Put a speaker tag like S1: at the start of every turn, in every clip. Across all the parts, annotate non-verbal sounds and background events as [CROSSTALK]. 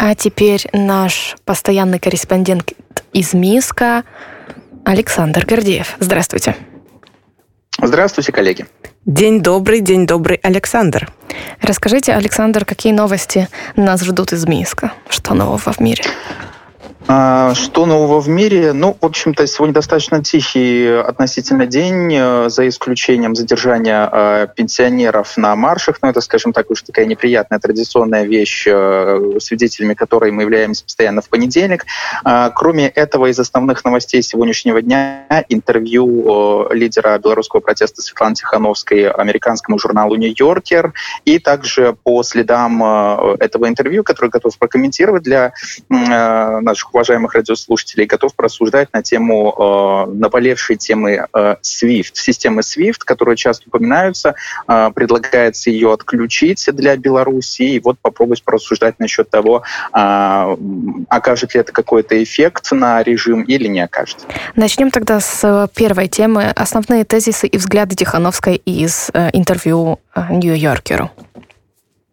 S1: А теперь наш постоянный корреспондент из Минска Александр Гордеев. Здравствуйте.
S2: Здравствуйте, коллеги.
S3: День добрый, день добрый, Александр.
S1: Расскажите, Александр, какие новости нас ждут из Минска? Что нового в мире?
S2: А, что нового в мире? Ну, в общем-то, сегодня достаточно тихий относительно день, э, за исключением задержания э, пенсионеров на маршах. Но это, скажем так, уж такая неприятная традиционная вещь, э, свидетелями которой мы являемся постоянно в понедельник. А, кроме этого, из основных новостей сегодняшнего дня интервью лидера белорусского протеста Светланы Тихановской американскому журналу «Нью-Йоркер». И также по следам этого интервью, который готов прокомментировать для наших уважаемых радиослушателей, готов порассуждать на тему э, наболевшей темы э, SWIFT, системы SWIFT, которая часто упоминаются. Э, предлагается ее отключить для Беларуси и вот попробовать порассуждать насчет того, э, окажет ли это какой-то эффект на режим или не окажет.
S1: Начнем тогда с первой темы. Основные тезисы и взгляды Тихановской из э, интервью э, Нью-Йоркеру.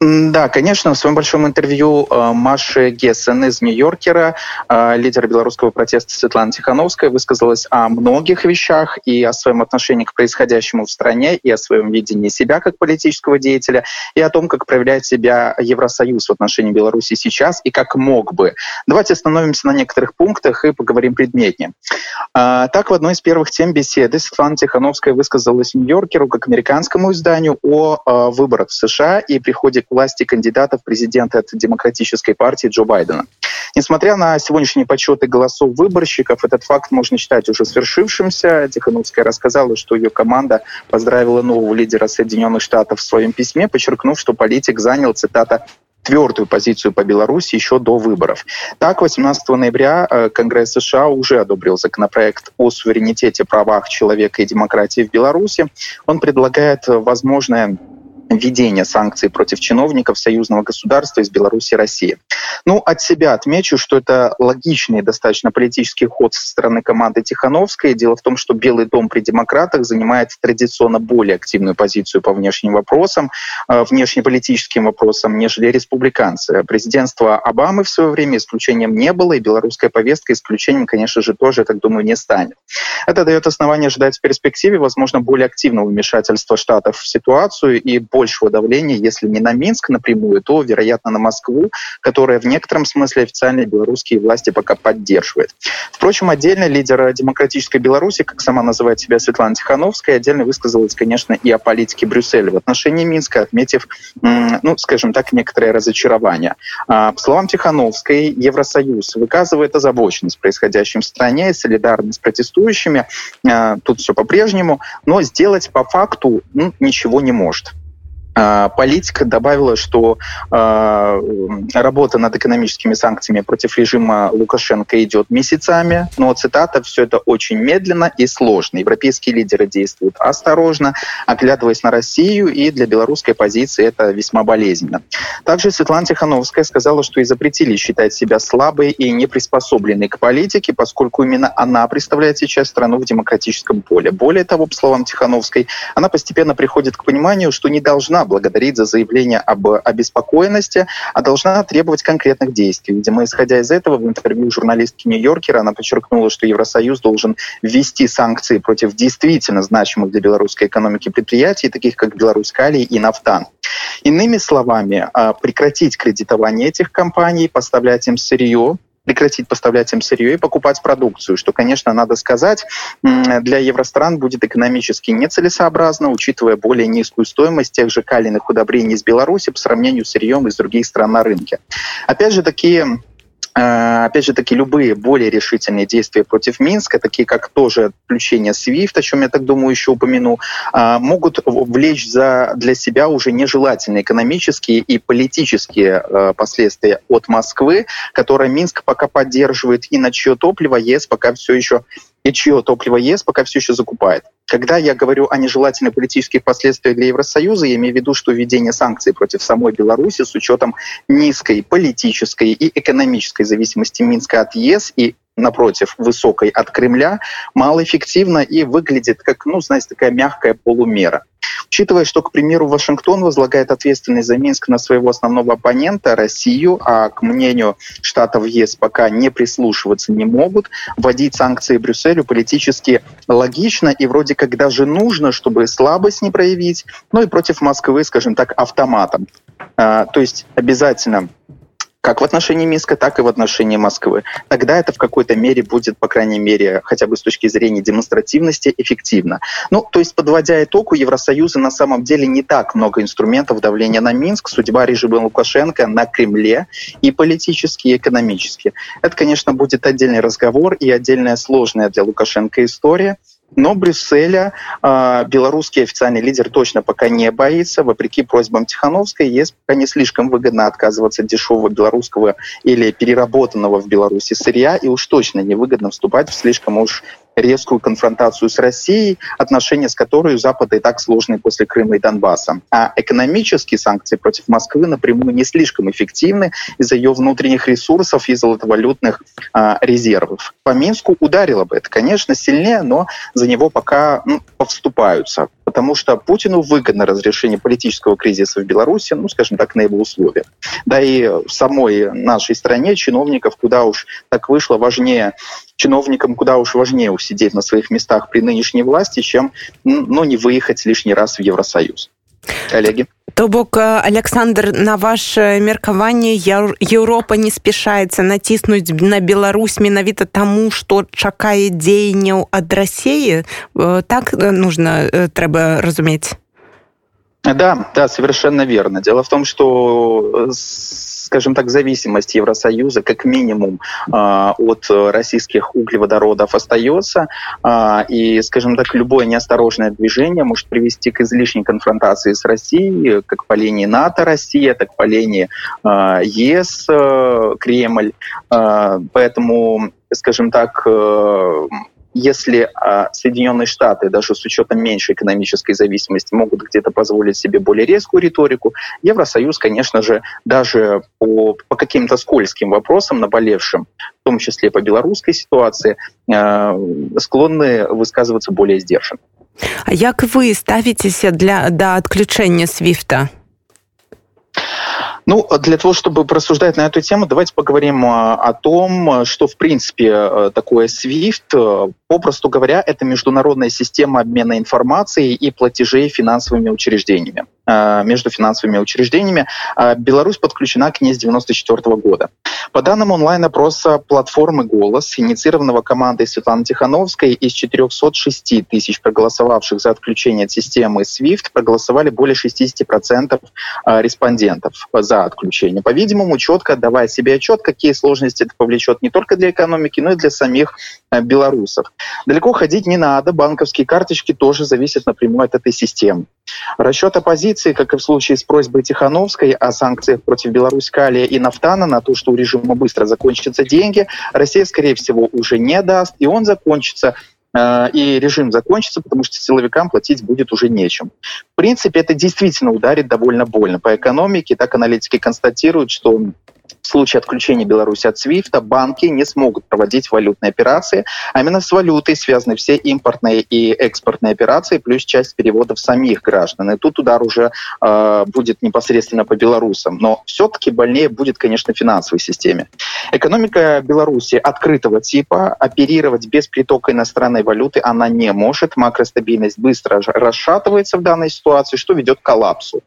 S2: Да, конечно, в своем большом интервью э, Маши Гессен из Нью-Йоркера, э, лидер белорусского протеста Светлана Тихановская, высказалась о многих вещах и о своем отношении к происходящему в стране, и о своем видении себя как политического деятеля, и о том, как проявляет себя Евросоюз в отношении Беларуси сейчас и как мог бы. Давайте остановимся на некоторых пунктах и поговорим предметнее. Э, так, в одной из первых тем беседы Светлана Тихановская высказалась Нью-Йоркеру как американскому изданию о выборах в США и приходе к власти кандидата в президенты от Демократической партии Джо Байдена. Несмотря на сегодняшние подсчеты голосов выборщиков, этот факт можно считать уже свершившимся. Тихановская рассказала, что ее команда поздравила нового лидера Соединенных Штатов в своем письме, подчеркнув, что политик занял, цитата, твердую позицию по Беларуси еще до выборов. Так, 18 ноября э, Конгресс США уже одобрил законопроект о суверенитете, правах человека и демократии в Беларуси. Он предлагает возможное введения санкций против чиновников союзного государства из Беларуси и России. Ну, от себя отмечу, что это логичный достаточно политический ход со стороны команды Тихановской. Дело в том, что Белый дом при демократах занимает традиционно более активную позицию по внешним вопросам, э, внешнеполитическим вопросам, нежели республиканцы. Президентство Обамы в свое время исключением не было, и белорусская повестка исключением, конечно же, тоже, я так думаю, не станет. Это дает основание ожидать в перспективе, возможно, более активного вмешательства Штатов в ситуацию и большего давления, если не на Минск напрямую, то, вероятно, на Москву, которая в некотором смысле официальные белорусские власти пока поддерживает. Впрочем, отдельно лидер демократической Беларуси, как сама называет себя Светлана Тихановская, отдельно высказалась, конечно, и о политике Брюсселя в отношении Минска, отметив, ну, скажем так, некоторое разочарование. А, по словам Тихановской, Евросоюз выказывает озабоченность происходящим в стране и солидарность с протестующими. А, тут все по-прежнему, но сделать по факту ну, ничего не может. А, политика добавила, что э, работа над экономическими санкциями против режима Лукашенко идет месяцами, но, цитата, все это очень медленно и сложно. Европейские лидеры действуют осторожно, оглядываясь на Россию, и для белорусской позиции это весьма болезненно. Также Светлана Тихановская сказала, что и запретили считать себя слабой и неприспособленной к политике, поскольку именно она представляет сейчас страну в демократическом поле. Более того, по словам Тихановской, она постепенно приходит к пониманию, что не должна благодарить за заявление об обеспокоенности, а должна требовать конкретных действий. Видимо, исходя из этого, в интервью журналистки Нью-Йоркера она подчеркнула, что Евросоюз должен ввести санкции против действительно значимых для белорусской экономики предприятий, таких как Беларусь Калий и Нафтан. Иными словами, а, прекратить кредитование этих компаний, поставлять им сырье, прекратить поставлять им сырье и покупать продукцию, что, конечно, надо сказать, для евростран будет экономически нецелесообразно, учитывая более низкую стоимость тех же калийных удобрений из Беларуси по сравнению с сырьем из других стран на рынке. Опять же, такие опять же таки, любые более решительные действия против Минска, такие как тоже отключение SWIFT, о чем я так думаю еще упомяну, э, могут влечь за, для себя уже нежелательные экономические и политические э, последствия от Москвы, которые Минск пока поддерживает, и на чье топливо ЕС пока все еще и чье топливо ЕС пока все еще закупает. Когда я говорю о нежелательных политических последствиях для Евросоюза, я имею в виду, что введение санкций против самой Беларуси с учетом низкой политической и экономической зависимости Минска от ЕС и напротив, высокой от Кремля, малоэффективно и выглядит как, ну, знаете, такая мягкая полумера. Учитывая, что, к примеру, Вашингтон возлагает ответственность за Минск на своего основного оппонента, Россию, а к мнению штатов ЕС пока не прислушиваться не могут, вводить санкции Брюсселю политически логично и вроде как даже нужно, чтобы слабость не проявить, ну и против Москвы, скажем так, автоматом. А, то есть обязательно как в отношении Минска, так и в отношении Москвы. Тогда это в какой-то мере будет, по крайней мере, хотя бы с точки зрения демонстративности, эффективно. Ну, то есть, подводя итог, у Евросоюза на самом деле не так много инструментов давления на Минск. Судьба режима Лукашенко на Кремле и политически, и экономически. Это, конечно, будет отдельный разговор и отдельная сложная для Лукашенко история. Но Брюсселя э, белорусский официальный лидер точно пока не боится. Вопреки просьбам Тихановской, ЕС пока не слишком выгодно отказываться от дешевого белорусского или переработанного в Беларуси сырья, и уж точно невыгодно вступать в слишком уж резкую конфронтацию с Россией, отношения с которой у Запада и так сложные после Крыма и Донбасса. А экономические санкции против Москвы напрямую не слишком эффективны из-за ее внутренних ресурсов и золотовалютных а, резервов. По Минску ударило бы это, конечно, сильнее, но за него пока ну, повступаются потому что Путину выгодно разрешение политического кризиса в Беларуси, ну, скажем так, на его условиях. Да и в самой нашей стране чиновников куда уж так вышло важнее чиновникам куда уж важнее усидеть на своих местах при нынешней власти, чем ну, не выехать лишний раз в Евросоюз. Коллеги?
S3: То бок Александр на ваше меркаванне Еўропа не спяшаецца націснуць на Беларусь менавіта таму што чакае дзеянняў ад рассеі так нужно трэба разумець
S2: да да совершенно верно дело в том что скажем так, зависимость Евросоюза как минимум а, от российских углеводородов остается. А, и, скажем так, любое неосторожное движение может привести к излишней конфронтации с Россией, как по линии НАТО Россия, так по линии а, ЕС э, Кремль. Поэтому, скажем так, э, если а, Соединенные Штаты, даже с учетом меньшей экономической зависимости, могут где-то позволить себе более резкую риторику, Евросоюз, конечно же, даже по, по каким-то скользким вопросам, наболевшим, в том числе по белорусской ситуации, а, склонны высказываться более сдержанно.
S3: А як вы ставитесь для, до отключения свифта?
S2: Ну, для того, чтобы просуждать на эту тему, давайте поговорим а, о том, что, в принципе, э, такое SWIFT. Попросту говоря, это международная система обмена информацией и платежей финансовыми учреждениями. Э, между финансовыми учреждениями. А Беларусь подключена к ней с 1994 года. По данным онлайн-опроса платформы «Голос», инициированного командой Светланы Тихановской, из 406 тысяч проголосовавших за отключение от системы SWIFT проголосовали более 60% э, респондентов за отключение. По-видимому, четко отдавая себе отчет, какие сложности это повлечет не только для экономики, но и для самих э, белорусов. Далеко ходить не надо, банковские карточки тоже зависят напрямую от этой системы. Расчет оппозиции, как и в случае с просьбой Тихановской о санкциях против Беларусь, Калия и Нафтана на то, что у режима быстро закончатся деньги, Россия, скорее всего, уже не даст, и он закончится э, и режим закончится, потому что силовикам платить будет уже нечем. В принципе, это действительно ударит довольно больно по экономике. Так аналитики констатируют, что в случае отключения Беларуси от SWIFT банки не смогут проводить валютные операции, а именно с валютой связаны все импортные и экспортные операции, плюс часть переводов самих граждан. И тут удар уже э, будет непосредственно по белорусам. Но все-таки больнее будет, конечно, финансовой системе. Экономика Беларуси открытого типа, оперировать без притока иностранной валюты она не может. Макростабильность быстро расшатывается в данной ситуации, что ведет к коллапсу.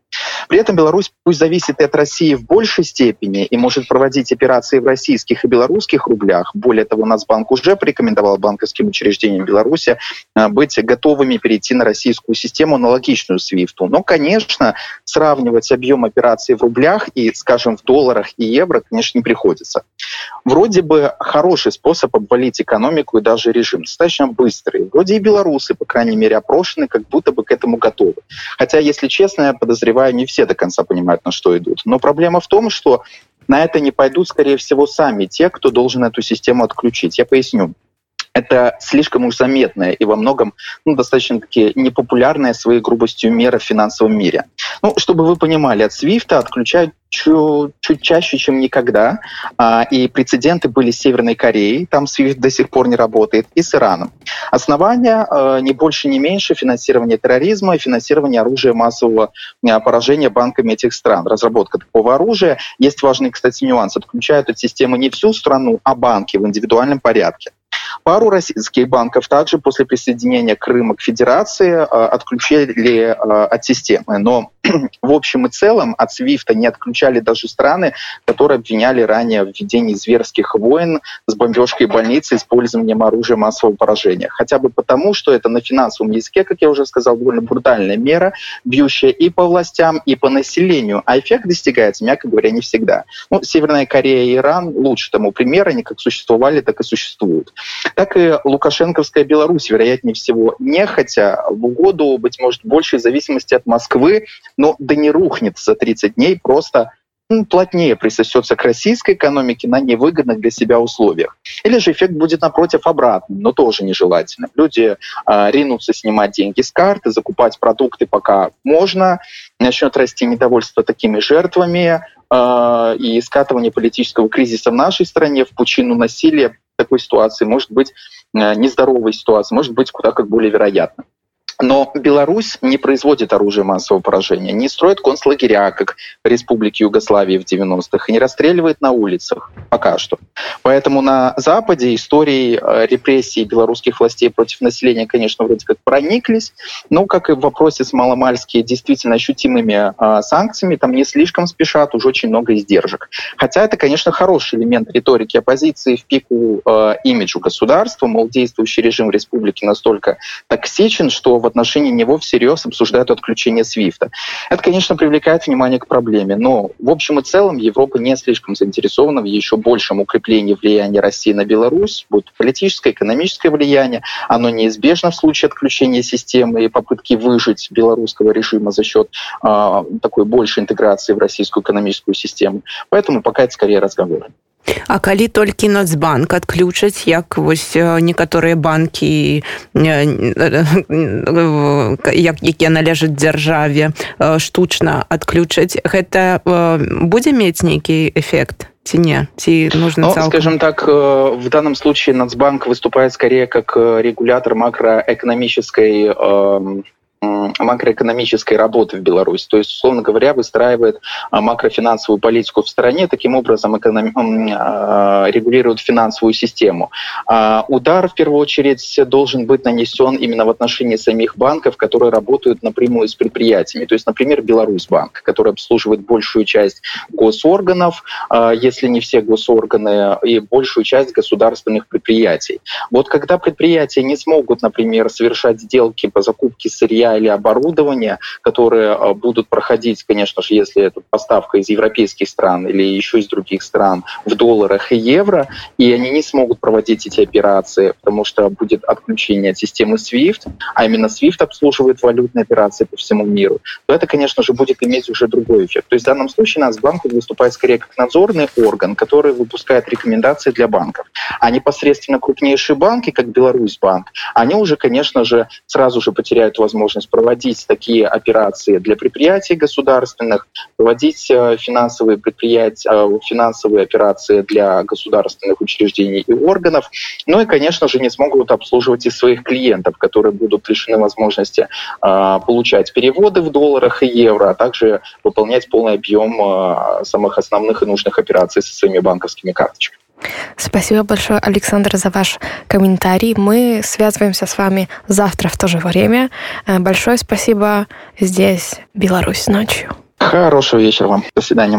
S2: При этом Беларусь пусть зависит от России в большей степени и может проводить операции в российских и белорусских рублях. Более того, Нацбанк уже порекомендовал банковским учреждениям Беларуси э, быть готовыми перейти на российскую систему, аналогичную SWIFT. Но, конечно, сравнивать объем операций в рублях и, скажем, в долларах и евро, конечно, не приходится. Вроде бы хороший способ обвалить экономику и даже режим, достаточно быстрый. Вроде и белорусы, по крайней мере, опрошены, как будто бы к этому готовы. Хотя, если честно, я подозреваю, не все до конца понимают, на что идут. Но проблема в том, что на это не пойдут, скорее всего, сами те, кто должен эту систему отключить. Я поясню. Это слишком уж заметная и во многом ну, достаточно таки непопулярная своей грубостью мера в финансовом мире. Ну, чтобы вы понимали, от SWIFT отключают чуть, чуть чаще, чем никогда. А, и прецеденты были с Северной Кореей, там SWIFT до сих пор не работает, и с Ираном. Основания а, не больше, не меньше финансирование терроризма и финансирование оружия массового а, поражения банками этих стран. Разработка такого оружия. Есть важный, кстати, нюанс. Отключают от системы не всю страну, а банки в индивидуальном порядке. Пару российских банков также после присоединения Крыма к Федерации а, отключили от системы. Но [CLEARS THROAT] в общем и целом от SWIFT не отключали даже страны, которые обвиняли ранее в ведении зверских войн с бомбежкой больницы, использованием оружия массового поражения. Хотя бы потому, что это на финансовом языке, как я уже сказал, довольно брутальная мера, бьющая и по властям, и по населению. А эффект достигается, мягко говоря, не всегда. Ну, Северная Корея и Иран лучше тому пример. Они как существовали, так и существуют так и Лукашенковская Беларусь, вероятнее всего, нехотя в угоду, быть может, большей зависимости от Москвы, но да не рухнет за 30 дней, просто ну, плотнее присосется к российской экономике на невыгодных для себя условиях. Или же эффект будет, напротив, обратным, но тоже нежелательным. Люди э, ринутся снимать деньги с карты, закупать продукты пока можно, начнет расти недовольство такими жертвами, э, и скатывание политического кризиса в нашей стране в пучину насилия такой ситуации, может быть э, нездоровой ситуации, может быть куда как более вероятно. Но Беларусь не производит оружие массового поражения, не строит концлагеря, как в Республике Югославии в 90-х, и не расстреливает на улицах пока что. Поэтому на Западе истории э, репрессий белорусских властей против населения, конечно, вроде как прониклись, но, как и в вопросе с маломальски действительно ощутимыми э, санкциями, там не слишком спешат, уже очень много издержек. Хотя это, конечно, хороший элемент риторики оппозиции в пику э, имиджу государства, мол, действующий режим в республике настолько токсичен, что в отношении него всерьез обсуждают отключение Свифта. Это, конечно, привлекает внимание к проблеме, но в общем и целом Европа не слишком заинтересована в еще большем укреплении влияния России на Беларусь, будет политическое, экономическое влияние, оно неизбежно в случае отключения системы и попытки выжить белорусского режима за счет э, такой большей интеграции в российскую экономическую систему. Поэтому пока это скорее разговоры.
S3: А калі толькі нацбанк адключаць як вось некаторыя банкі як якія належаць дзяржаве штучна адключаць гэта будзе мець нейкі эфект ці не? Ці нужно
S2: ну, скажем так в данном случае нацбанк выступает скорее как регулятор макроэкономической макроэкономической работы в Беларуси. То есть, условно говоря, выстраивает а, макрофинансовую политику в стране, таким образом эконом... А, регулирует финансовую систему. А, удар, в первую очередь, должен быть нанесен именно в отношении самих банков, которые работают напрямую с предприятиями. То есть, например, Беларусьбанк, который обслуживает большую часть госорганов, если не все госорганы, и большую часть государственных предприятий. Вот когда предприятия не смогут, например, совершать сделки по закупке сырья или оборудования, которые а, будут проходить, конечно же, если это поставка из европейских стран или еще из других стран в долларах и евро, и они не смогут проводить эти операции, потому что будет отключение от системы SWIFT, а именно SWIFT обслуживает валютные операции по всему миру, то это, конечно же, будет иметь уже другой эффект. То есть в данном случае Нацбанк выступает скорее как надзорный орган, который выпускает рекомендации для банков. А непосредственно крупнейшие банки, как Беларусьбанк, они уже, конечно же, сразу же потеряют возможность возможность проводить такие операции для предприятий государственных, проводить э, финансовые предприятия, э, финансовые операции для государственных учреждений и органов. Ну и, конечно же, не смогут обслуживать и своих клиентов, которые будут лишены возможности э, получать переводы в долларах и евро, а также выполнять полный объем самых основных и нужных операций со своими банковскими карточками.
S1: Спасибо большое, Александр, за ваш комментарий. Мы связываемся с вами завтра в то же время. Э, большое спасибо. Здесь Беларусь ночью.
S2: Хорошего вечера вам. До свидания.